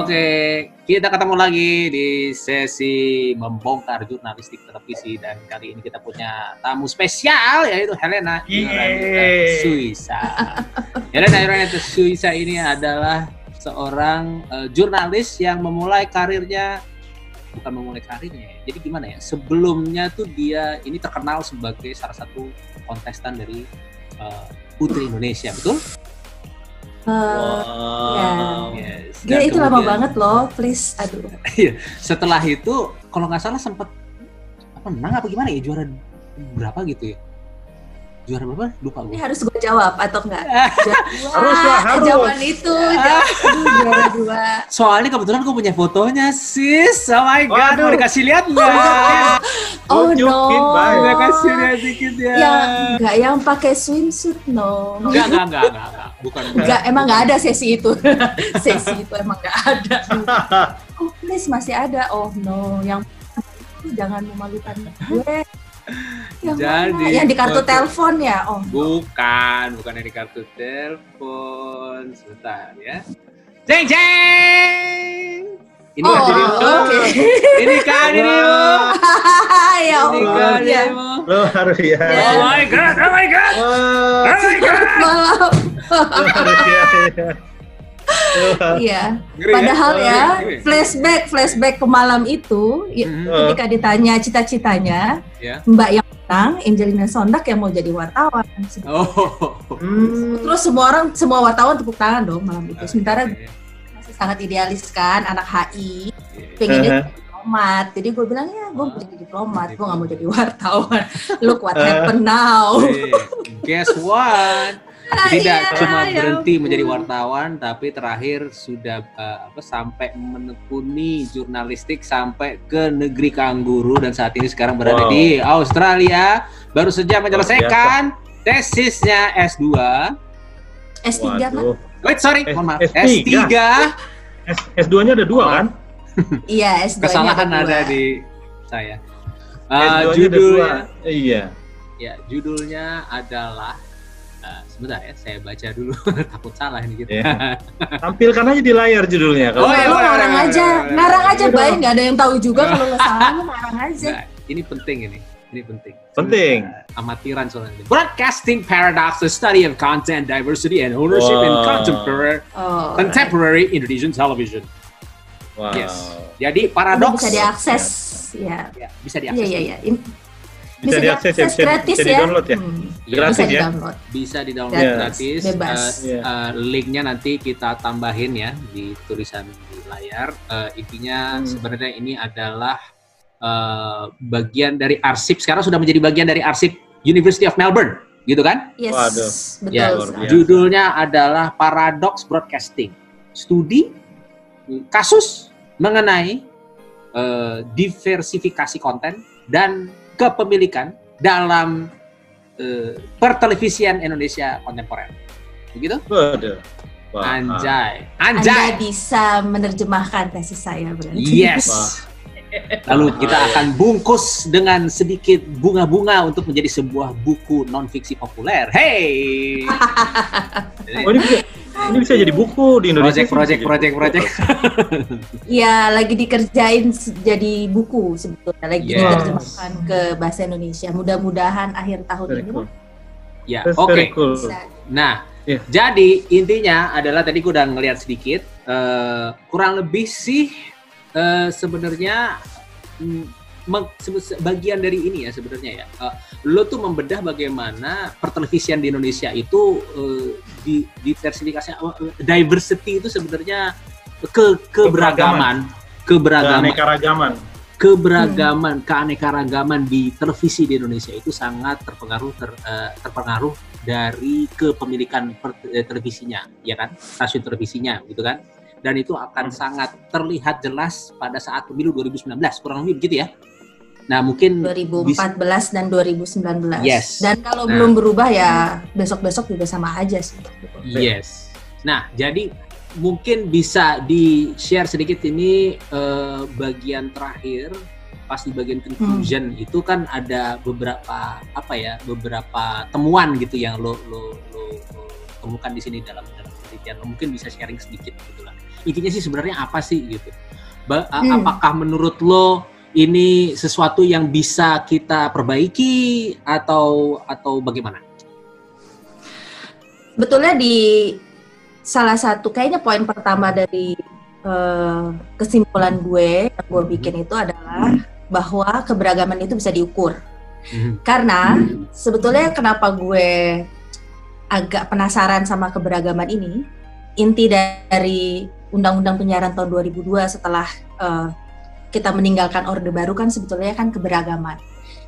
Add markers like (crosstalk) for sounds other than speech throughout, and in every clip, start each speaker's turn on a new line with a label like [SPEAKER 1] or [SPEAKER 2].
[SPEAKER 1] Oke, kita ketemu lagi di sesi membongkar jurnalistik televisi dan kali ini kita punya tamu spesial yaitu Helena. Suisa. Helena Iranita Suisa ini adalah seorang eh, jurnalis yang memulai karirnya bukan memulai karirnya ya. Jadi gimana ya? Sebelumnya tuh dia ini terkenal sebagai salah satu kontestan dari eh, Putri Indonesia, betul?
[SPEAKER 2] Eh,
[SPEAKER 3] Wow.
[SPEAKER 1] Yes.
[SPEAKER 2] Gila itu lama
[SPEAKER 1] kemudian-
[SPEAKER 2] banget loh, please. Aduh. (laughs)
[SPEAKER 1] setelah itu kalau nggak salah sempat apa menang apa gimana ya juara berapa gitu ya juara berapa lupa
[SPEAKER 2] Ini
[SPEAKER 1] gue
[SPEAKER 2] harus gue jawab atau enggak? (laughs) Juara dua.
[SPEAKER 3] Harus lah, harus.
[SPEAKER 2] Jawaban itu. (laughs) Juara dua.
[SPEAKER 1] soalnya kebetulan gue punya fotonya sis oh my god
[SPEAKER 3] Waduh.
[SPEAKER 1] mau dikasih lihat nggak
[SPEAKER 2] Oh
[SPEAKER 3] Tunjukin,
[SPEAKER 2] no.
[SPEAKER 1] Udah kasih lihat dikit ya
[SPEAKER 2] Yang enggak yang pakai swimsuit no.
[SPEAKER 1] enggak enggak enggak enggak, bukan
[SPEAKER 2] Enggak, emang enggak ada sesi itu. (laughs) sesi itu emang enggak ada. (laughs) Oh, please masih ada. Oh no, yang jangan memalukan gue. Yang
[SPEAKER 1] Jadi,
[SPEAKER 2] mana? Yang di kartu telepon ya? Oh.
[SPEAKER 1] bukan bukan dari kartu telepon sebentar ya jeng jeng ini
[SPEAKER 2] Oh,
[SPEAKER 1] kan dirimu
[SPEAKER 2] oke.
[SPEAKER 1] ini kan dirimu (laughs)
[SPEAKER 2] ya
[SPEAKER 1] ini
[SPEAKER 2] Allah.
[SPEAKER 1] kan
[SPEAKER 2] Ya.
[SPEAKER 1] dirimu
[SPEAKER 3] Lo harus ya.
[SPEAKER 2] Ya.
[SPEAKER 1] Oh my god, oh my god,
[SPEAKER 3] Wah,
[SPEAKER 1] oh my god.
[SPEAKER 2] Malam.
[SPEAKER 3] lo harus ya. ya. Lo harus-
[SPEAKER 2] Iya. Padahal
[SPEAKER 1] ya?
[SPEAKER 2] ya, flashback flashback ke malam itu, ya,
[SPEAKER 1] Mhm.
[SPEAKER 2] ketika ditanya cita-citanya,
[SPEAKER 1] Ya.
[SPEAKER 2] Mbak yang menang, Angelina Sondak yang mau jadi wartawan.
[SPEAKER 1] Oh.
[SPEAKER 3] Hmm.
[SPEAKER 2] Terus semua orang, semua wartawan tepuk tangan dong malam itu. Sementara
[SPEAKER 1] Oke.
[SPEAKER 2] Sangat idealis kan, anak HI,
[SPEAKER 1] Iya.
[SPEAKER 2] pengennya
[SPEAKER 3] Uh-huh.
[SPEAKER 2] jadi diplomat. Jadi gue bilang ya, gue mau jadi diplomat, gue gak mau jadi wartawan. Look what happened now.
[SPEAKER 1] Guess what? (laughs)
[SPEAKER 2] Ah,
[SPEAKER 1] Tidak
[SPEAKER 2] iya,
[SPEAKER 1] cuma
[SPEAKER 2] ya
[SPEAKER 1] berhenti
[SPEAKER 2] ampun.
[SPEAKER 1] menjadi wartawan, tapi terakhir sudah eh, apa sampai menekuni jurnalistik sampai ke negeri kangguru dan saat ini sekarang berada
[SPEAKER 3] Wow.
[SPEAKER 1] di Australia. Baru saja menyelesaikan tesisnya S2.
[SPEAKER 2] S3 kan?
[SPEAKER 1] Wait, sorry,
[SPEAKER 3] S-
[SPEAKER 1] mohon maaf.
[SPEAKER 3] S3.
[SPEAKER 1] S3.
[SPEAKER 3] S- S2-nya ada dua kan? (laughs)
[SPEAKER 2] Iya, S2 -nya
[SPEAKER 1] Kesalahan
[SPEAKER 2] dua.
[SPEAKER 1] ada di saya. Eh,
[SPEAKER 3] S2-nya ada dua.
[SPEAKER 1] judulnya
[SPEAKER 3] Iya.
[SPEAKER 1] Ya, judulnya adalah eh, sebentar ya, saya baca dulu (laughs) takut salah ini gitu.
[SPEAKER 3] Iya. (laughs) Tampilkan aja di layar judulnya.
[SPEAKER 1] Oh,
[SPEAKER 3] Kalau
[SPEAKER 1] iya,
[SPEAKER 2] Lo
[SPEAKER 1] boleh,
[SPEAKER 2] ngarang aja, ngarang aja baik, nggak ada yang tahu juga kalau lo salah, lo ngarang aja.
[SPEAKER 1] Nah, ini penting ini. Ini penting.
[SPEAKER 3] Penting.
[SPEAKER 1] Amatiran soalnya. Broadcasting Paradox, the study of content, diversity, and ownership in
[SPEAKER 3] Wow.
[SPEAKER 1] contemporary,
[SPEAKER 2] Oh,
[SPEAKER 1] contemporary Indonesian television.
[SPEAKER 3] Wow.
[SPEAKER 1] Yes. Jadi
[SPEAKER 2] Ini
[SPEAKER 1] paradoks
[SPEAKER 2] bisa diakses, ya.
[SPEAKER 1] ya, bisa
[SPEAKER 2] Iya
[SPEAKER 1] diakses.
[SPEAKER 2] iya iya. Ini
[SPEAKER 3] Bisa diakses ya, bisa-
[SPEAKER 2] gratis
[SPEAKER 3] bisa
[SPEAKER 2] ya.
[SPEAKER 3] di-download ya?
[SPEAKER 2] Hmm,
[SPEAKER 1] Iya,
[SPEAKER 3] Gratis
[SPEAKER 2] bisa
[SPEAKER 3] ya?
[SPEAKER 2] di-download.
[SPEAKER 1] bisa di download
[SPEAKER 3] Yes.
[SPEAKER 1] gratis.
[SPEAKER 2] Bebas.
[SPEAKER 1] Eh,
[SPEAKER 3] Iya.
[SPEAKER 1] eh, linknya nanti kita tambahin ya di tulisan di layar. Eh, intinya
[SPEAKER 3] Hmm.
[SPEAKER 1] sebenarnya ini adalah eh, bagian dari arsip. Sekarang sudah menjadi bagian dari arsip University of Melbourne, gitu kan?
[SPEAKER 2] Yes,
[SPEAKER 3] Waduh.
[SPEAKER 2] betul.
[SPEAKER 1] Ya. Judulnya adalah Paradox Broadcasting. Studi kasus mengenai eh, diversifikasi konten dan kepemilikan dalam eh, pertelevisian Indonesia kontemporer. Begitu?
[SPEAKER 3] Waduh. Wah.
[SPEAKER 1] Anjay.
[SPEAKER 2] Anda
[SPEAKER 1] Anjay.
[SPEAKER 2] bisa menerjemahkan tesis saya berarti.
[SPEAKER 1] Yes.
[SPEAKER 3] Wah.
[SPEAKER 1] Lalu kita akan bungkus dengan sedikit bunga-bunga untuk menjadi sebuah buku non fiksi populer. Hey. (laughs)
[SPEAKER 3] Oh, ini bisa, ini bisa jadi buku di Indonesia.
[SPEAKER 1] Project, project, project, project. (laughs)
[SPEAKER 2] Iya, lagi dikerjain jadi buku sebetulnya, lagi
[SPEAKER 1] Yes.
[SPEAKER 2] diterjemahkan ke bahasa Indonesia. Mudah-mudahan akhir tahun
[SPEAKER 3] Very
[SPEAKER 2] ini
[SPEAKER 3] cool.
[SPEAKER 1] Ya, oke.
[SPEAKER 3] very cool.
[SPEAKER 1] Nah,
[SPEAKER 3] Iya.
[SPEAKER 1] jadi intinya adalah tadi gue udah ngeliat sedikit, eh, kurang lebih sih eh, sebenarnya mm, bagian dari ini ya sebenarnya ya. Eh, lo tuh membedah bagaimana pertelevisian di Indonesia itu eh, di diversifikasi, eh, diversity itu sebenarnya ke keberagaman, keberagaman,
[SPEAKER 3] Keanekaragaman.
[SPEAKER 1] keberagaman, keanekaragaman di televisi di Indonesia itu sangat terpengaruh ter, eh, terpengaruh dari kepemilikan per- televisinya, ya kan, stasiun televisinya, gitu kan, dan itu akan
[SPEAKER 3] Hmm.
[SPEAKER 1] sangat terlihat jelas pada saat pemilu 2019, kurang lebih begitu ya. Nah mungkin
[SPEAKER 2] 2014 dan 2019.
[SPEAKER 1] Yes.
[SPEAKER 2] Dan kalau
[SPEAKER 1] Nah.
[SPEAKER 2] belum berubah ya besok-besok juga sama aja sih.
[SPEAKER 1] Yes. Nah, jadi mungkin bisa di-share sedikit ini eh, bagian terakhir pas di bagian conclusion itu kan ada beberapa apa ya beberapa temuan gitu yang lo lo lo, lo temukan di sini dalam dalam penelitian lo mungkin bisa sharing sedikit gitu lah intinya sih sebenarnya apa sih gitu ba-
[SPEAKER 2] Hmm.
[SPEAKER 1] apakah menurut lo ini sesuatu yang bisa kita perbaiki atau atau bagaimana
[SPEAKER 2] Betulnya di salah satu kayaknya poin pertama dari eh, kesimpulan gue yang gue bikin itu adalah bahwa keberagaman itu bisa diukur.
[SPEAKER 1] Mhm.
[SPEAKER 2] Karena sebetulnya kenapa gue agak penasaran sama keberagaman ini, inti dari Undang-Undang Penyiaran tahun 2002 setelah eh, kita meninggalkan Orde Baru kan sebetulnya kan keberagaman.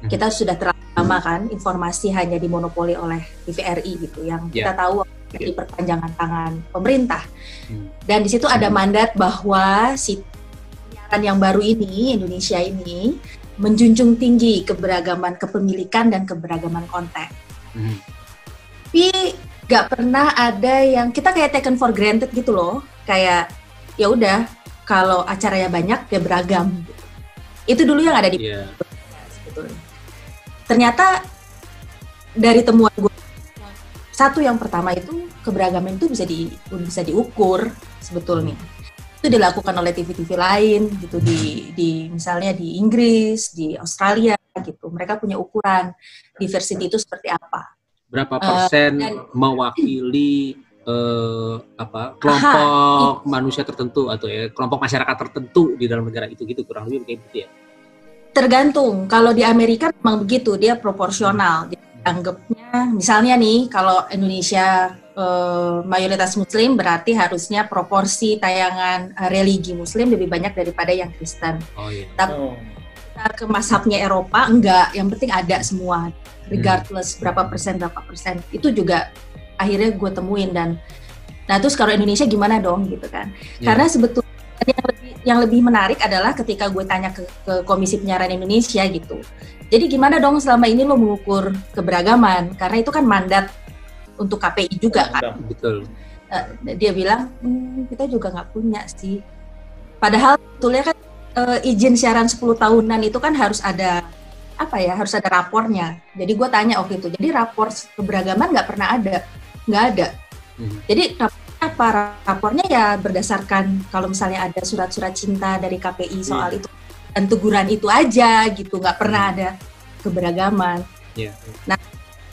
[SPEAKER 1] Mhm.
[SPEAKER 2] Kita sudah terlalu lama kan informasi hanya dimonopoli oleh TVRI gitu, yang kita tahu di perpanjangan tangan pemerintah.
[SPEAKER 1] Hmm.
[SPEAKER 2] Dan di situ ada mandat bahwa si penyiaran yang baru ini Indonesia ini menjunjung tinggi keberagaman kepemilikan dan keberagaman konten.
[SPEAKER 1] Mhm.
[SPEAKER 2] Tapi nggak pernah ada yang kita kayak taken for granted gitu loh. Kayak ya udah kalau acaranya banyak ya beragam. Itu dulu yang ada di
[SPEAKER 1] Iya.
[SPEAKER 2] sebetulnya. Ternyata dari temuan gue satu yang pertama itu keberagaman itu bisa di bisa diukur sebetulnya. Itu dilakukan oleh TV-TV lain gitu di di misalnya di Inggris, di Australia gitu. Mereka punya ukuran diversity itu seperti apa.
[SPEAKER 1] berapa
[SPEAKER 2] Eh,
[SPEAKER 1] persen
[SPEAKER 2] dan-
[SPEAKER 1] mewakili eh, apa kelompok manusia tertentu atau ya kelompok masyarakat tertentu di dalam negara itu gitu kurang lebih kayak gitu ya
[SPEAKER 2] Tergantung. Kalau di Amerika memang begitu, dia proporsional. Dia anggapnya misalnya nih kalau Indonesia eh, mayoritas muslim berarti harusnya proporsi tayangan eh, religi muslim lebih banyak daripada yang Kristen.
[SPEAKER 1] oh iya
[SPEAKER 2] Tapi
[SPEAKER 3] Oh.
[SPEAKER 2] ke mazhabnya Eropa enggak, yang penting ada semua regardless berapa persen berapa persen. Itu juga akhirnya gue temuin dan nah terus kalau Indonesia gimana dong gitu kan.
[SPEAKER 1] Iya.
[SPEAKER 2] Karena sebetulnya yang lebih, yang lebih menarik adalah ketika gue tanya ke, ke Komisi Penyiaran Indonesia gitu. Jadi gimana dong selama ini lo mengukur keberagaman? Karena itu kan mandat untuk KPI juga kan.
[SPEAKER 1] betul
[SPEAKER 2] Eh, dia bilang "Hmm, kita juga nggak punya sih. Padahal sebetulnya kan eh, izin siaran 10 tahunan itu kan harus ada apa ya harus ada rapornya. Jadi gue tanya waktu itu. Jadi rapor keberagaman nggak pernah ada, nggak ada.
[SPEAKER 1] Mhm.
[SPEAKER 2] Jadi apa rapornya ya berdasarkan kalau misalnya ada surat-surat cinta dari KPI soal itu dan teguran itu aja gitu, nggak pernah ada keberagaman.
[SPEAKER 1] Iya.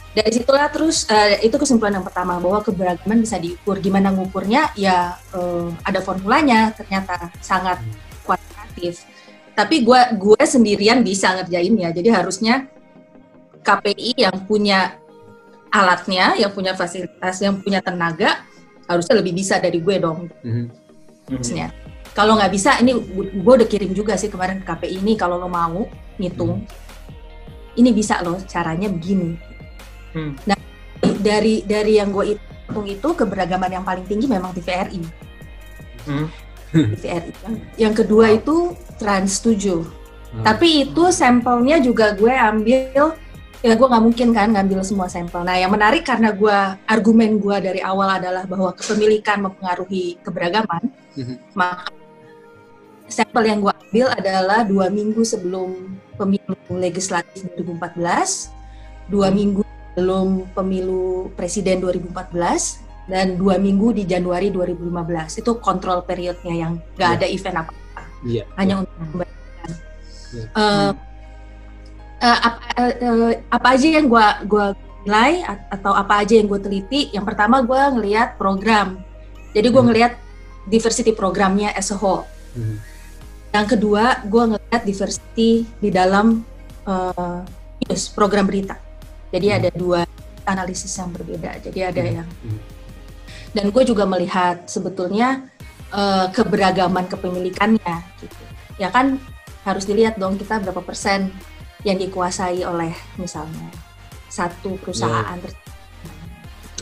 [SPEAKER 2] Dari situlah terus eh, itu kesimpulan yang pertama bahwa keberagaman bisa diukur. Gimana ngukurnya? Ya eh, ada formulanya ternyata sangat kuantitatif. Tapi gue gue sendirian bisa ngerjainnya. Jadi harusnya KPI yang punya alatnya, yang punya fasilitas, yang punya tenaga harusnya lebih bisa dari gue dong
[SPEAKER 1] Mhm.
[SPEAKER 2] harusnya. Kalau nggak bisa, ini gue udah kirim juga sih kemarin ke KPI ini kalau lo mau ngitung, ini bisa loh caranya begini.
[SPEAKER 3] Hmm.
[SPEAKER 2] Nah dari dari yang gue hitung itu keberagaman yang paling tinggi memang TVRI.
[SPEAKER 3] Hmm. (laughs)
[SPEAKER 2] TVRI. Yang, yang kedua itu Trans 7.
[SPEAKER 1] Hmm.
[SPEAKER 2] Tapi itu sampelnya juga gue ambil ya gue nggak mungkin kan ngambil semua sampel. Nah yang menarik karena gue argumen gue dari awal adalah bahwa kepemilikan mempengaruhi keberagaman,
[SPEAKER 1] Mhm.
[SPEAKER 2] maka sampel yang gue ambil adalah dua minggu sebelum pemilu legislatif 2014, dua minggu sebelum pemilu presiden 2014, dan dua minggu di Januari 2015. Itu kontrol periodnya yang nggak
[SPEAKER 1] Iya.
[SPEAKER 2] ada event apa
[SPEAKER 1] iya
[SPEAKER 2] hanya untuk membandingkan.
[SPEAKER 1] Iya.
[SPEAKER 2] Eh, eh, apa, eh, eh, apa aja yang gua gua nilai atau apa aja yang gue teliti? Yang pertama gua ngelihat program. Jadi gua
[SPEAKER 1] Hmm.
[SPEAKER 2] ngelihat diversity programnya as a whole.
[SPEAKER 1] Mhm.
[SPEAKER 2] Yang kedua, gua ngelihat diversity di dalam eh, news program berita. Jadi
[SPEAKER 1] Hmm.
[SPEAKER 2] ada dua analisis yang berbeda. Jadi ada
[SPEAKER 1] Hmm.
[SPEAKER 2] yang
[SPEAKER 1] Hmm.
[SPEAKER 2] dan gue juga melihat sebetulnya eh, keberagaman kepemilikannya gitu. Ya kan harus dilihat dong kita berapa persen yang dikuasai oleh misalnya satu perusahaan
[SPEAKER 1] Ya.
[SPEAKER 2] ter-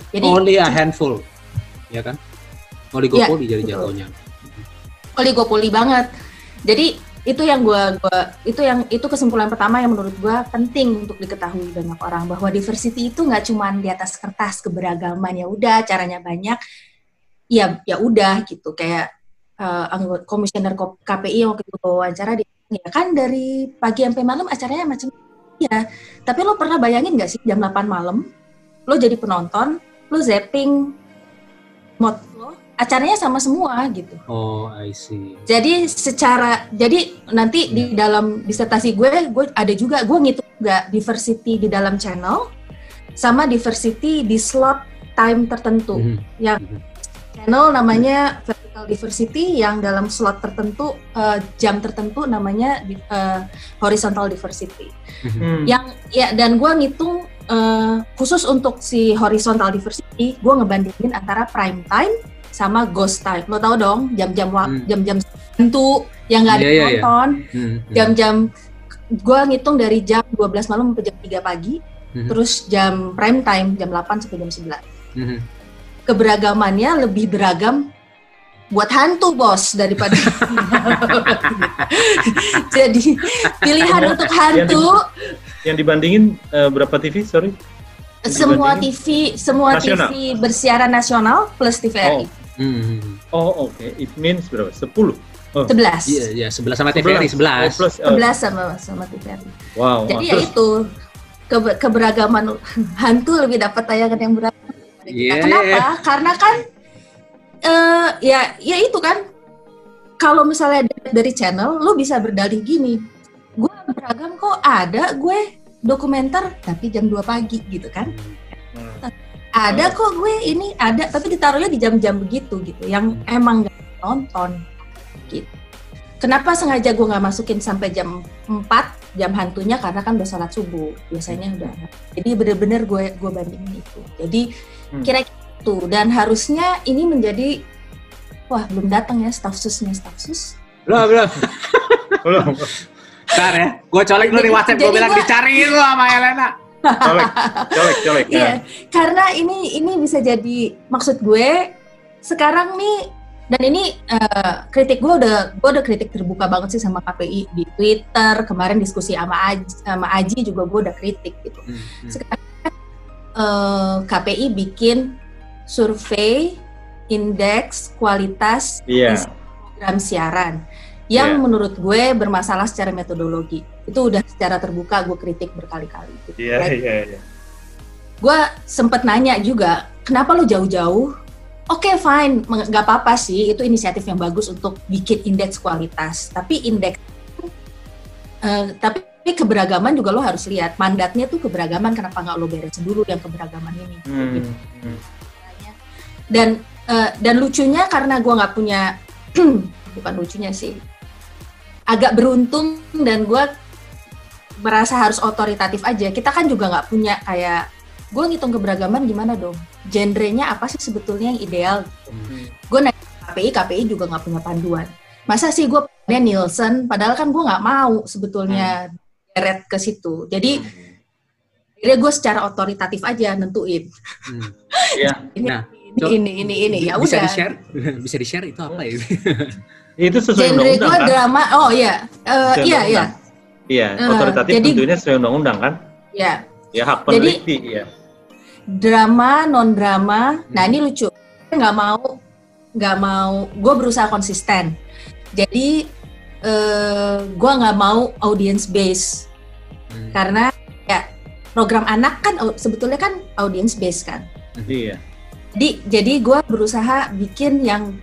[SPEAKER 2] Jadi
[SPEAKER 1] only a handful ya kan oligopoli jadi
[SPEAKER 2] betul.
[SPEAKER 1] jatuhnya
[SPEAKER 2] oligopoli banget. Jadi itu yang gua gua itu yang itu kesimpulan pertama yang menurut gua penting untuk diketahui banyak orang bahwa diversity itu nggak cuma di atas kertas keberagaman ya udah caranya banyak ya ya udah gitu kayak eh, anggota komisioner Ko- KPI waktu itu wawancara dia ya kan dari pagi sampai malam acaranya macam ya tapi lo pernah bayangin nggak sih jam 8 malam lo jadi penonton lo zapping mod lo, acaranya sama semua gitu.
[SPEAKER 1] Oh, I see.
[SPEAKER 2] Jadi secara jadi nanti di dalam disertasi gue gue ada juga gue ngitung juga diversity di dalam channel sama diversity di slot time tertentu.
[SPEAKER 1] Mhm.
[SPEAKER 2] Yang
[SPEAKER 1] Mhm.
[SPEAKER 2] channel namanya vertical diversity yang dalam slot tertentu eh, jam tertentu namanya eh, horizontal diversity.
[SPEAKER 1] Mhm.
[SPEAKER 3] Hmm.
[SPEAKER 2] Yang ya dan gue ngitung eh, khusus untuk si horizontal diversity, gue ngebandingin antara prime time sama ghost time. Lo tau dong jam-jam
[SPEAKER 1] Hmm.
[SPEAKER 2] jam-jam tentu yang nggak ada yang
[SPEAKER 1] iya.
[SPEAKER 2] nonton.
[SPEAKER 1] Mhm.
[SPEAKER 2] jam-jam gue ngitung dari jam 12 malam sampai jam 3 pagi,
[SPEAKER 1] Mhm.
[SPEAKER 2] terus jam prime time jam 8 sampai jam 11.
[SPEAKER 1] Mhm.
[SPEAKER 2] Keberagamannya lebih beragam buat hantu bos daripada (laughs) jadi pilihan
[SPEAKER 3] Yang-
[SPEAKER 2] untuk hantu
[SPEAKER 3] Yang dibandingin eh, berapa TV? Sorry.
[SPEAKER 2] semua? TV semua
[SPEAKER 3] Nasional.
[SPEAKER 2] TV bersiaran nasional plus TVRI
[SPEAKER 1] Mhm.
[SPEAKER 3] Oh oke. It means berapa? 10. Oh,
[SPEAKER 2] 11
[SPEAKER 1] Iya, iya, sebelas sama TVRI, sebelas.
[SPEAKER 3] Oh, plus, oh,
[SPEAKER 2] 11 sama sama TVRI
[SPEAKER 3] wow.
[SPEAKER 2] jadi
[SPEAKER 3] wow.
[SPEAKER 2] ya itu kebe- keberagaman (laughs) hantu lebih dapat tayangan yang beragam kita.
[SPEAKER 1] Iya.
[SPEAKER 2] kenapa karena kan eh ya ya itu kan. Kalau misalnya dari- channel lu bisa berdalih gini. Gue beragam kok ada gue dokumenter tapi jam 2 pagi gitu kan.
[SPEAKER 3] Hmm.
[SPEAKER 2] ada kok gue ini ada tapi ditaruhnya di jam-jam begitu gitu. Yang emang gak nonton gitu. Kenapa sengaja gue nggak masukin sampai jam 4 jam hantunya? Karena kan udah sholat subuh biasanya udah. Jadi bener-bener gue gue bandingin itu. Jadi
[SPEAKER 3] Hmm.
[SPEAKER 2] kira-kira itu dan harusnya ini menjadi wah belum datang ya staff susnya staff sus
[SPEAKER 1] Belum, belum. (laughs)
[SPEAKER 3] Belum.
[SPEAKER 1] Ntar ya, gue colek dulu di WhatsApp, gue bilang
[SPEAKER 2] gua-
[SPEAKER 1] dicariin lu sama Elena.
[SPEAKER 3] Colek, colek, colek. ya.
[SPEAKER 2] Iya, karena ini ini bisa jadi maksud gue sekarang nih dan ini eh, kritik gue udah gue udah kritik terbuka banget sih sama KPI di Twitter kemarin diskusi sama Aji, sama Aji juga gue udah kritik gitu.
[SPEAKER 1] Hmm,
[SPEAKER 2] Sekarang eh, KPI bikin survei indeks kualitas
[SPEAKER 3] Iya.
[SPEAKER 2] program siaran yang
[SPEAKER 3] Iya.
[SPEAKER 2] menurut gue bermasalah secara metodologi. Itu udah secara terbuka gue kritik berkali-kali. gitu.
[SPEAKER 3] Iya,
[SPEAKER 2] Like,
[SPEAKER 3] iya, iya.
[SPEAKER 2] gue sempet nanya juga kenapa lo jauh-jauh oke fine meng- nggak apa-apa sih itu inisiatif yang bagus untuk bikin indeks kualitas tapi indeks eh, tapi keberagaman juga lo harus lihat mandatnya tuh keberagaman kenapa nggak lo beresin dulu yang keberagaman ini
[SPEAKER 3] Hmm.
[SPEAKER 2] Gitu.
[SPEAKER 3] hmm.
[SPEAKER 2] Dan eh, dan lucunya karena gue nggak punya (clears throat) bukan lucunya sih. Agak beruntung dan gue merasa harus otoritatif aja. Kita kan juga nggak punya kayak gue ngitung keberagaman gimana dong? Genrenya apa sih sebetulnya yang ideal?
[SPEAKER 1] Hmm.
[SPEAKER 2] gue ke KPI KPI juga nggak punya panduan. Masa sih gue punya Nielsen? Padahal kan gue nggak mau sebetulnya deret ke situ. Jadi akhirnya gue secara otoritatif aja nentuin.
[SPEAKER 1] Hmm.
[SPEAKER 3] Iya. (laughs)
[SPEAKER 2] ini
[SPEAKER 1] Nah, Cok,
[SPEAKER 2] ini ini ini ya
[SPEAKER 1] bisa
[SPEAKER 2] udah
[SPEAKER 1] di share, (laughs) bisa di share itu apa ya? (laughs)
[SPEAKER 3] Itu sesuai
[SPEAKER 2] genre
[SPEAKER 3] undang-undang
[SPEAKER 2] gue
[SPEAKER 3] kan?
[SPEAKER 2] drama oh iya Eh,
[SPEAKER 3] Sesuai
[SPEAKER 2] iya iya.
[SPEAKER 3] Iya,
[SPEAKER 2] Eh,
[SPEAKER 3] otoritatif
[SPEAKER 2] jadi-
[SPEAKER 3] tentunya sesuai undang-undang kan?
[SPEAKER 2] ya
[SPEAKER 3] Ya hak
[SPEAKER 2] Jadi-
[SPEAKER 3] peneliti, ya.
[SPEAKER 2] drama non drama nah
[SPEAKER 3] Hmm.
[SPEAKER 2] ini lucu Gue nggak mau nggak mau gue berusaha konsisten jadi eh gue nggak mau audience base
[SPEAKER 1] Hmm.
[SPEAKER 2] karena ya program anak kan sebetulnya kan audience base kan
[SPEAKER 3] Iya.
[SPEAKER 2] Jadi jadi gue berusaha bikin yang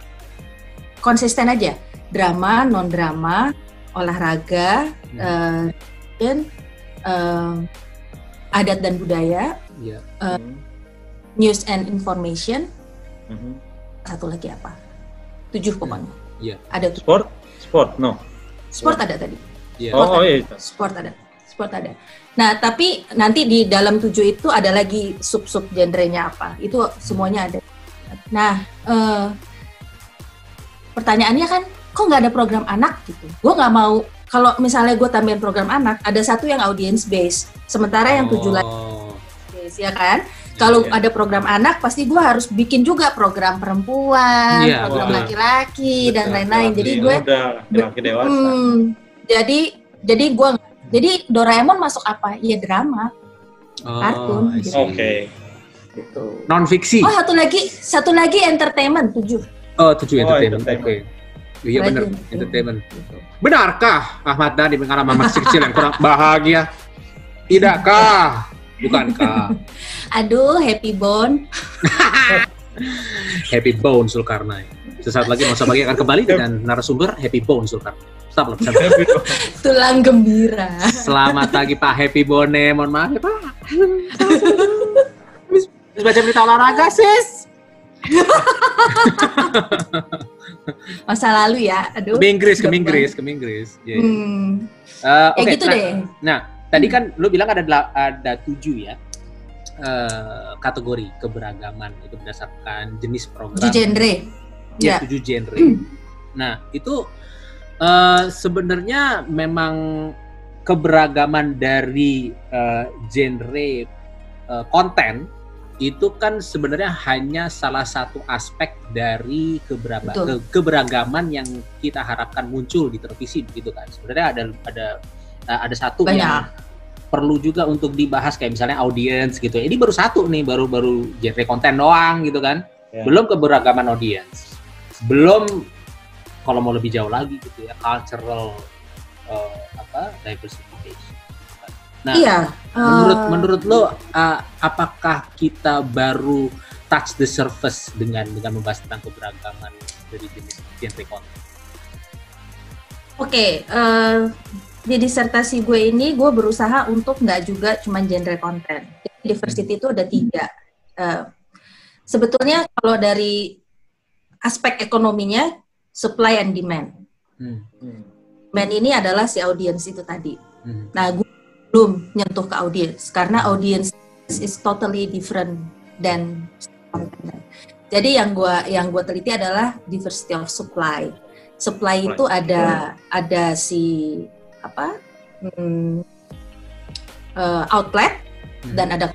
[SPEAKER 2] konsisten aja drama non drama olahraga eh, dan eh, adat dan budaya
[SPEAKER 1] Iya.
[SPEAKER 2] Eh,
[SPEAKER 3] Hmm.
[SPEAKER 2] news and information
[SPEAKER 3] Mhm.
[SPEAKER 2] satu lagi apa tujuh pokoknya
[SPEAKER 1] Iya.
[SPEAKER 2] ada tuh
[SPEAKER 3] Sport? Sport, no.
[SPEAKER 2] sport ada tadi
[SPEAKER 1] Iya.
[SPEAKER 3] Oh, oh iya. itu.
[SPEAKER 2] sport ada sport ada. Nah tapi nanti di dalam tujuh itu ada lagi sub sub genrenya apa. Itu semuanya ada. Nah eh, pertanyaannya kan kok nggak ada program anak gitu? Gue nggak mau kalau misalnya gue tambahin program anak ada satu yang audience base. Sementara yang tujuh lagi
[SPEAKER 1] Oh.
[SPEAKER 2] base ya kan? Kalau
[SPEAKER 3] Iya.
[SPEAKER 2] ada program anak pasti gue harus bikin juga program perempuan
[SPEAKER 1] Iya,
[SPEAKER 2] program laki-laki dan lain-lain. Jadi gue
[SPEAKER 3] dewasa.
[SPEAKER 2] Hmm, jadi jadi gua jadi Doraemon masuk apa? Iya drama
[SPEAKER 1] Oh,
[SPEAKER 2] Kartun, gitu.
[SPEAKER 3] Oke.
[SPEAKER 2] gitu.
[SPEAKER 1] Non fiksi.
[SPEAKER 2] Oh satu lagi satu lagi entertainment tujuh.
[SPEAKER 1] Oh, tujuh
[SPEAKER 3] Oh,
[SPEAKER 1] entertainment. Oke.
[SPEAKER 3] entertainment.
[SPEAKER 1] Iya benar, entertainment. Benarkah Ahmad Dhani pengalaman masih kecil yang kurang bahagia? Tidakkah? Bukankah? (laughs)
[SPEAKER 2] Aduh happy bone. (laughs)
[SPEAKER 1] Happy Bone Sulkarna. Sesaat lagi Nusa Pagi akan kembali dengan narasumber Happy Bone Sulkarna. Stop loh, stop.
[SPEAKER 2] Tulang gembira.
[SPEAKER 1] Selamat pagi Pak Happy Bone. Mohon maaf ya Pak. Habis baca berita olahraga sis. (laughs)
[SPEAKER 2] Masa lalu ya, aduh.
[SPEAKER 1] Ke Inggris, ke Inggris, ke Inggris. Iya.
[SPEAKER 2] Hmm.
[SPEAKER 1] Eh,
[SPEAKER 2] Ya
[SPEAKER 1] Oke,
[SPEAKER 2] gitu
[SPEAKER 1] nah,
[SPEAKER 2] deh.
[SPEAKER 1] Nah, tadi kan lu bilang ada ada tujuh ya eh, kategori keberagaman itu berdasarkan jenis program.
[SPEAKER 2] Tujuh genre.
[SPEAKER 1] Ya,
[SPEAKER 2] Ya.
[SPEAKER 1] tujuh genre. Nah, itu eh, sebenarnya memang keberagaman dari eh, genre eh, konten itu kan sebenarnya hanya salah satu aspek dari
[SPEAKER 2] Betul.
[SPEAKER 1] ke- keberagaman yang kita harapkan muncul di televisi begitu kan. Sebenarnya ada ada ada satu
[SPEAKER 2] Banyak.
[SPEAKER 1] yang perlu juga untuk dibahas kayak misalnya audience gitu. Ini baru satu nih, baru baru genre konten doang gitu kan.
[SPEAKER 3] Ya.
[SPEAKER 1] Belum keberagaman audience. Belum kalau mau lebih jauh lagi gitu ya, cultural eh, apa diversification. Nah,
[SPEAKER 2] Iya.
[SPEAKER 1] menurut
[SPEAKER 2] eh,
[SPEAKER 1] menurut lo uh, apakah kita baru touch the surface dengan dengan membahas tentang keberagaman dari jenis genre konten?
[SPEAKER 2] Oke, eh, di disertasi gue ini gue berusaha untuk nggak juga cuma genre konten. Jadi diversity itu ada tiga. Eh, sebetulnya kalau dari aspek ekonominya supply and demand.
[SPEAKER 1] Hmm.
[SPEAKER 2] Demand ini adalah si audience itu tadi.
[SPEAKER 1] Hmm.
[SPEAKER 2] Nah, gue belum nyentuh ke audience karena audience is totally different than. Jadi yang gua yang gua teliti adalah diversity of supply. Supply itu ada ada si apa hmm, eh, outlet
[SPEAKER 1] Hmm.
[SPEAKER 2] dan ada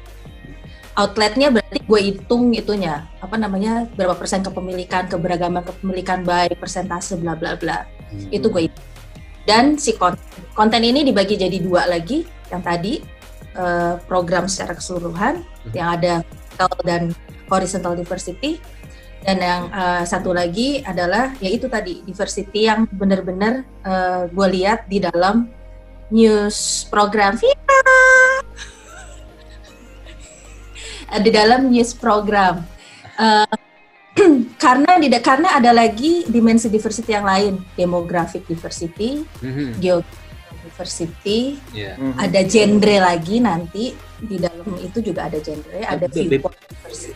[SPEAKER 2] outletnya berarti gue hitung itunya. Apa namanya? Berapa persen kepemilikan keberagaman kepemilikan by persentase bla bla bla.
[SPEAKER 1] Hmm.
[SPEAKER 2] itu gue hitung. dan si konten konten ini dibagi jadi dua lagi. Yang tadi eh, program secara keseluruhan yang ada vertical dan horizontal diversity. Dan yang eh, satu lagi adalah yaitu tadi diversity yang benar-benar eh, gue lihat di dalam news program. Vina Eh, di dalam news program Eh, (clears throat) karena tidak karena ada lagi dimensi diversity yang lain demographic diversity
[SPEAKER 1] Mhm.
[SPEAKER 2] geographic diversity
[SPEAKER 1] Iya.
[SPEAKER 3] Mhm.
[SPEAKER 2] ada genre lagi nanti di dalam itu juga ada genre ada viewpoint diversity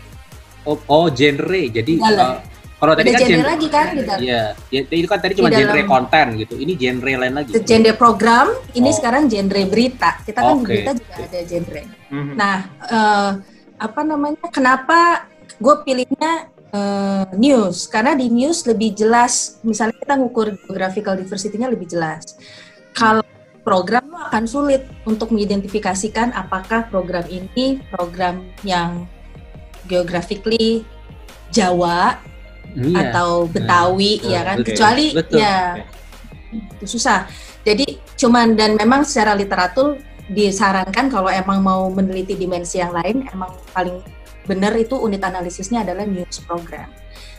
[SPEAKER 1] Oh, oh, genre. Jadi
[SPEAKER 2] Dalam.
[SPEAKER 1] uh, kalau tadi
[SPEAKER 2] ada
[SPEAKER 1] kan
[SPEAKER 2] genre
[SPEAKER 1] genre,
[SPEAKER 2] lagi kan di dalam
[SPEAKER 1] Iya, ya, itu kan tadi cuma
[SPEAKER 2] Di dalam-
[SPEAKER 1] genre konten gitu. Ini genre lain lagi.
[SPEAKER 2] genre program ini
[SPEAKER 1] Oh.
[SPEAKER 2] sekarang genre berita kita kan di
[SPEAKER 1] Oke.
[SPEAKER 2] berita juga ada genre
[SPEAKER 3] Mhm.
[SPEAKER 2] Nah, eh, apa namanya? Kenapa gue pilihnya eh, news? Karena di news lebih jelas. Misalnya kita ngukur geographical diversity-nya lebih jelas. Kalau program lo akan sulit untuk mengidentifikasikan apakah program ini program yang geographically Jawa
[SPEAKER 1] Iya.
[SPEAKER 2] atau Betawi
[SPEAKER 1] Nah,
[SPEAKER 2] ya kan?
[SPEAKER 3] oke.
[SPEAKER 2] Kecuali
[SPEAKER 1] Betul.
[SPEAKER 2] ya itu susah. Jadi cuman dan memang secara literatur disarankan kalau emang mau meneliti dimensi yang lain emang paling benar itu unit analisisnya adalah news program.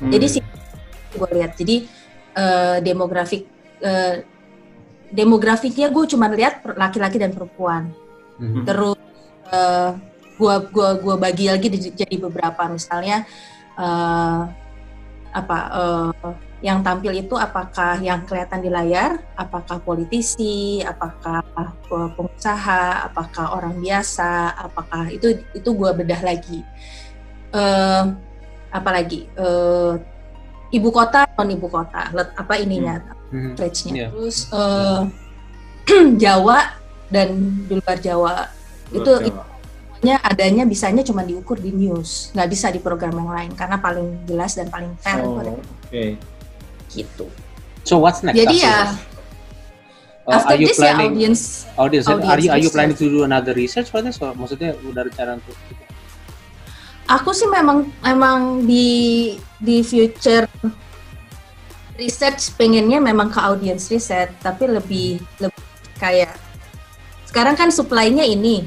[SPEAKER 3] Hmm.
[SPEAKER 2] Jadi sih gue lihat jadi eh, demografik eh, demografiknya gue cuma lihat laki-laki dan perempuan.
[SPEAKER 1] Mhm.
[SPEAKER 2] Terus eh, gua gua gua bagi lagi di- jadi beberapa misalnya eh, apa eh, yang tampil itu apakah yang kelihatan di layar, apakah politisi, apakah eh, pengusaha, apakah orang biasa, apakah itu itu gua bedah lagi. Eh, apa lagi? Eh, ibu kota non ibu kota, let- apa ininya?
[SPEAKER 1] Mhm.
[SPEAKER 2] range-nya.
[SPEAKER 1] Iya.
[SPEAKER 2] Terus eh, (clears throat) Jawa dan di luar Jawa itu
[SPEAKER 3] Jawa.
[SPEAKER 2] semuanya adanya bisanya cuma diukur di news, nggak bisa di program yang lain karena paling jelas dan paling fair
[SPEAKER 3] Oh, oke.
[SPEAKER 2] Gitu.
[SPEAKER 1] So what's next?
[SPEAKER 2] Jadi ya?
[SPEAKER 1] Uh,
[SPEAKER 2] after
[SPEAKER 1] are you
[SPEAKER 2] this ya
[SPEAKER 1] planning
[SPEAKER 2] audience
[SPEAKER 1] audience, are you
[SPEAKER 2] audience
[SPEAKER 1] are you planning to do another research for this? Or maksudnya udah rencana untuk
[SPEAKER 2] aku sih memang memang di di future research pengennya memang ke audience research tapi lebih lebih kayak sekarang kan supply-nya ini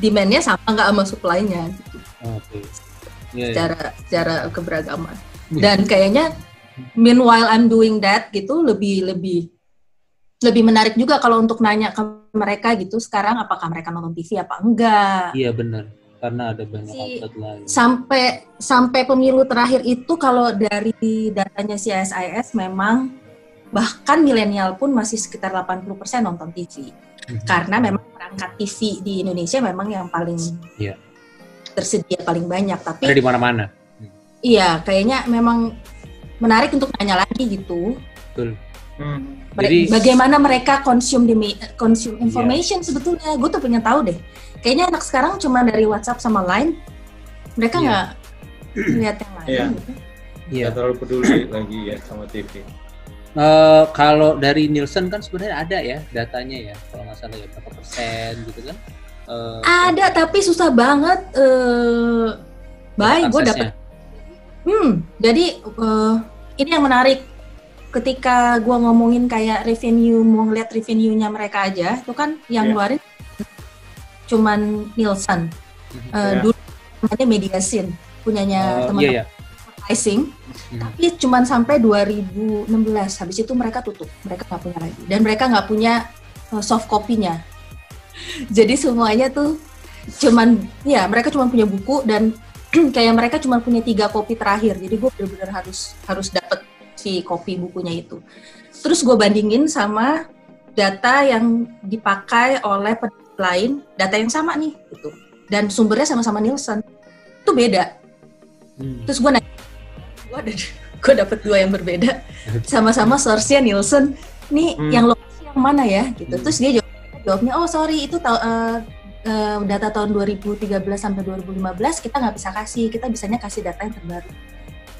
[SPEAKER 2] demand-nya sama nggak sama supply-nya gitu.
[SPEAKER 1] Oke. Iya, iya.
[SPEAKER 2] secara secara keberagaman dan kayaknya meanwhile I'm doing that gitu lebih lebih lebih menarik juga kalau untuk nanya ke mereka gitu sekarang apakah mereka nonton TV apa enggak
[SPEAKER 1] Iya benar. karena ada banyak
[SPEAKER 2] Si-
[SPEAKER 1] outlet lain.
[SPEAKER 2] sampai sampai pemilu terakhir itu kalau dari datanya CSIS memang bahkan milenial pun masih sekitar 80% nonton TV
[SPEAKER 1] Mhm.
[SPEAKER 2] karena memang perangkat TV di Indonesia memang yang paling
[SPEAKER 1] Iya.
[SPEAKER 2] tersedia paling banyak tapi
[SPEAKER 1] Ada di mana-mana.
[SPEAKER 2] iya kayaknya memang menarik untuk nanya lagi gitu
[SPEAKER 1] Betul.
[SPEAKER 3] Hmm.
[SPEAKER 1] Jadi-
[SPEAKER 2] bagaimana mereka consume me- consume
[SPEAKER 1] Iya.
[SPEAKER 2] information sebetulnya gue tuh pengen tahu deh kayaknya anak sekarang cuma dari WhatsApp sama Line mereka
[SPEAKER 1] Iya.
[SPEAKER 2] nggak lihat yang lain
[SPEAKER 3] Iya.
[SPEAKER 2] gitu.
[SPEAKER 1] Iya.
[SPEAKER 3] Nggak terlalu peduli lagi ya sama TV.
[SPEAKER 1] Eh, kalau dari Nielsen kan sebenarnya ada ya datanya ya, kalau nggak salah ya berapa persen gitu kan? Eh,
[SPEAKER 2] ada tapi susah banget eh baik gue dapet hmm jadi eh, ini yang menarik ketika gue ngomongin kayak revenue mau ngeliat revenue-nya mereka aja itu kan yang
[SPEAKER 3] Iya.
[SPEAKER 2] ngeluarin cuman Nielsen
[SPEAKER 1] Mhm.
[SPEAKER 2] Eh,
[SPEAKER 3] Iya.
[SPEAKER 2] dulu namanya Mediasin punyanya
[SPEAKER 1] Oh,
[SPEAKER 2] teman-teman
[SPEAKER 1] iya ya.
[SPEAKER 2] advertising
[SPEAKER 1] Hmm.
[SPEAKER 2] tapi cuman sampai 2016 habis itu mereka tutup mereka nggak punya lagi dan mereka nggak punya uh, soft copy-nya (laughs) jadi semuanya tuh cuman ya mereka cuma punya buku dan (clears throat) kayak mereka cuma punya tiga kopi terakhir. Jadi gue benar-benar harus harus dapet si kopi bukunya itu. Terus gue bandingin sama data yang dipakai oleh penerbit lain data yang sama nih gitu. Dan sumbernya sama-sama Nielsen. Itu beda.
[SPEAKER 1] Hmm.
[SPEAKER 2] terus gue nanya gue ada (laughs) gue dapet dua yang berbeda. Sama-sama source-nya Nielsen. Nih
[SPEAKER 3] Hmm.
[SPEAKER 2] yang lokasi yang mana ya gitu.
[SPEAKER 1] Hmm.
[SPEAKER 2] terus dia jawab, jawabnya oh sorry itu tau- eh, eh, data tahun 2013 sampai 2015 kita nggak bisa kasih kita bisanya kasih data yang terbaru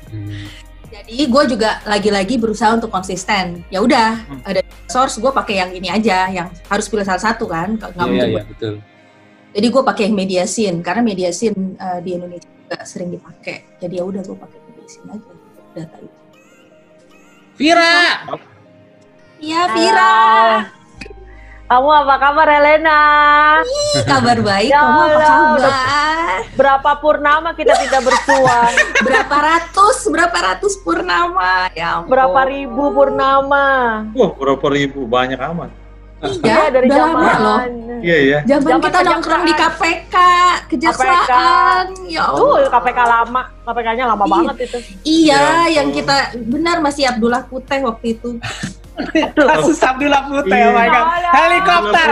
[SPEAKER 1] Hmm.
[SPEAKER 2] jadi gue juga lagi-lagi berusaha untuk konsisten ya udah
[SPEAKER 3] Hmm.
[SPEAKER 2] ada source gue pakai yang ini aja yang harus pilih salah satu kan nggak
[SPEAKER 1] Iya
[SPEAKER 2] mungkin
[SPEAKER 1] iya betul.
[SPEAKER 2] jadi gue pakai yang mediasin karena mediasin eh, di Indonesia juga sering dipakai. Jadi ya udah gue pakai mediasin aja untuk data itu.
[SPEAKER 1] Vira,
[SPEAKER 2] Iya Vira,
[SPEAKER 4] Kamu apa kabar Helena?
[SPEAKER 2] Ih, kabar baik.
[SPEAKER 4] Ya
[SPEAKER 2] Kamu apa kabar?
[SPEAKER 4] Berapa purnama kita tidak bersua? (laughs)
[SPEAKER 2] Berapa ratus, berapa ratus purnama? Ya ampun.
[SPEAKER 4] Berapa ribu purnama?
[SPEAKER 3] Wah, berapa ribu banyak amat.
[SPEAKER 2] Iya,
[SPEAKER 4] dari
[SPEAKER 2] udah lama
[SPEAKER 4] zaman.
[SPEAKER 2] loh.
[SPEAKER 3] Iya ya.
[SPEAKER 2] Zaman
[SPEAKER 4] Zaman
[SPEAKER 2] kita nongkrong di KPK, kejaksaan. Ya
[SPEAKER 4] Tuh
[SPEAKER 2] Allah.
[SPEAKER 4] KPK lama, KPK-nya lama
[SPEAKER 2] Iya.
[SPEAKER 4] banget itu.
[SPEAKER 2] Iya,
[SPEAKER 3] Ya
[SPEAKER 2] yang kita benar masih Abdullah Putih waktu itu.
[SPEAKER 1] Kasus Abdullah Putih, oh my god.
[SPEAKER 4] Iya.
[SPEAKER 1] Helikopter.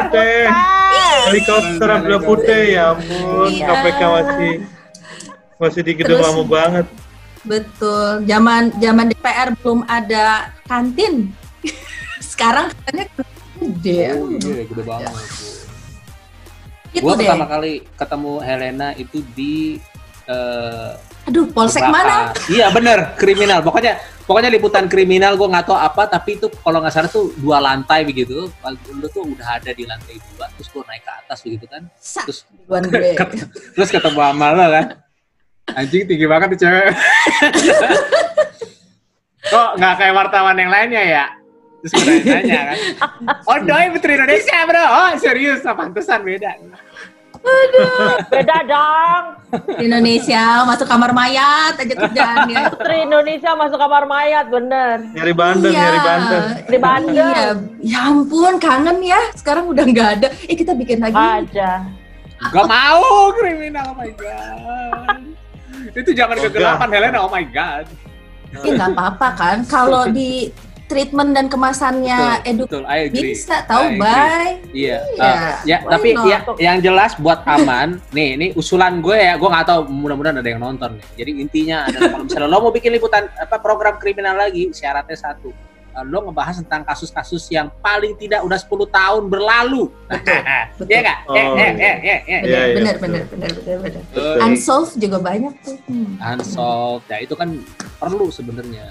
[SPEAKER 3] Helikopter Abdullah Putih ya ampun.
[SPEAKER 2] Iya.
[SPEAKER 3] KPK masih masih di gedung lama banget.
[SPEAKER 2] Betul. Zaman zaman DPR belum ada kantin. (laughs) Sekarang katanya gede.
[SPEAKER 1] Oh iya, gede banget.
[SPEAKER 2] Itu
[SPEAKER 1] Gua
[SPEAKER 2] deh.
[SPEAKER 1] pertama kali ketemu Helena itu di eh,
[SPEAKER 2] Aduh, polsek mana?
[SPEAKER 1] Iya bener, kriminal. Pokoknya pokoknya liputan kriminal gue nggak tahu apa, tapi itu kalau nggak salah tuh dua lantai begitu. Lu tuh udah ada di lantai dua, terus gue naik ke atas begitu kan. Terus (laughs) terus ketemu sama lo kan. Anjing tinggi banget tuh cewek. (laughs) Kok nggak kayak wartawan yang lainnya ya? Terus gue nanya kan. (laughs) Oh doi Putri Indonesia bro. Oh serius, nah, pantesan beda.
[SPEAKER 4] Beda dong.
[SPEAKER 2] Di Indonesia masuk kamar mayat aja kerjaannya.
[SPEAKER 4] Putri Indonesia masuk kamar mayat, bener.
[SPEAKER 3] Nyari bandeng,
[SPEAKER 2] Iya.
[SPEAKER 3] nyari bandeng.
[SPEAKER 4] Di Bandung.
[SPEAKER 2] Iya. Ya ampun, kangen ya. Sekarang udah nggak ada. Eh kita bikin lagi.
[SPEAKER 4] Aja.
[SPEAKER 1] Gak mau kriminal, oh my god. Itu
[SPEAKER 3] Oh,
[SPEAKER 1] kegelapan Helena, oh my god.
[SPEAKER 2] Eh nggak apa-apa kan. Kalau di treatment dan kemasannya edu
[SPEAKER 1] betul, I agree.
[SPEAKER 2] bisa tahu bye.
[SPEAKER 1] Iya,
[SPEAKER 2] Iya,
[SPEAKER 1] uh, ya
[SPEAKER 2] why
[SPEAKER 1] tapi
[SPEAKER 2] not?
[SPEAKER 1] ya yang jelas buat aman, (laughs) nih ini usulan gue ya, gue nggak tahu mudah-mudahan ada yang nonton nih. Jadi intinya adalah kalau misalnya lo mau bikin liputan apa program kriminal lagi, syaratnya satu, uh, lo ngebahas tentang kasus-kasus yang paling tidak udah 10 tahun berlalu.
[SPEAKER 2] Betul. (laughs)
[SPEAKER 1] Iya nggak?
[SPEAKER 3] Oh,
[SPEAKER 1] Eh, eh,
[SPEAKER 3] iya.
[SPEAKER 1] eh, eh, eh.
[SPEAKER 3] Iya, iya,
[SPEAKER 2] bener,
[SPEAKER 3] betul.
[SPEAKER 2] bener, bener, bener, bener.
[SPEAKER 1] Betul.
[SPEAKER 2] Unsolved juga banyak tuh. Hmm.
[SPEAKER 1] Unsolved, ya itu kan perlu sebenarnya.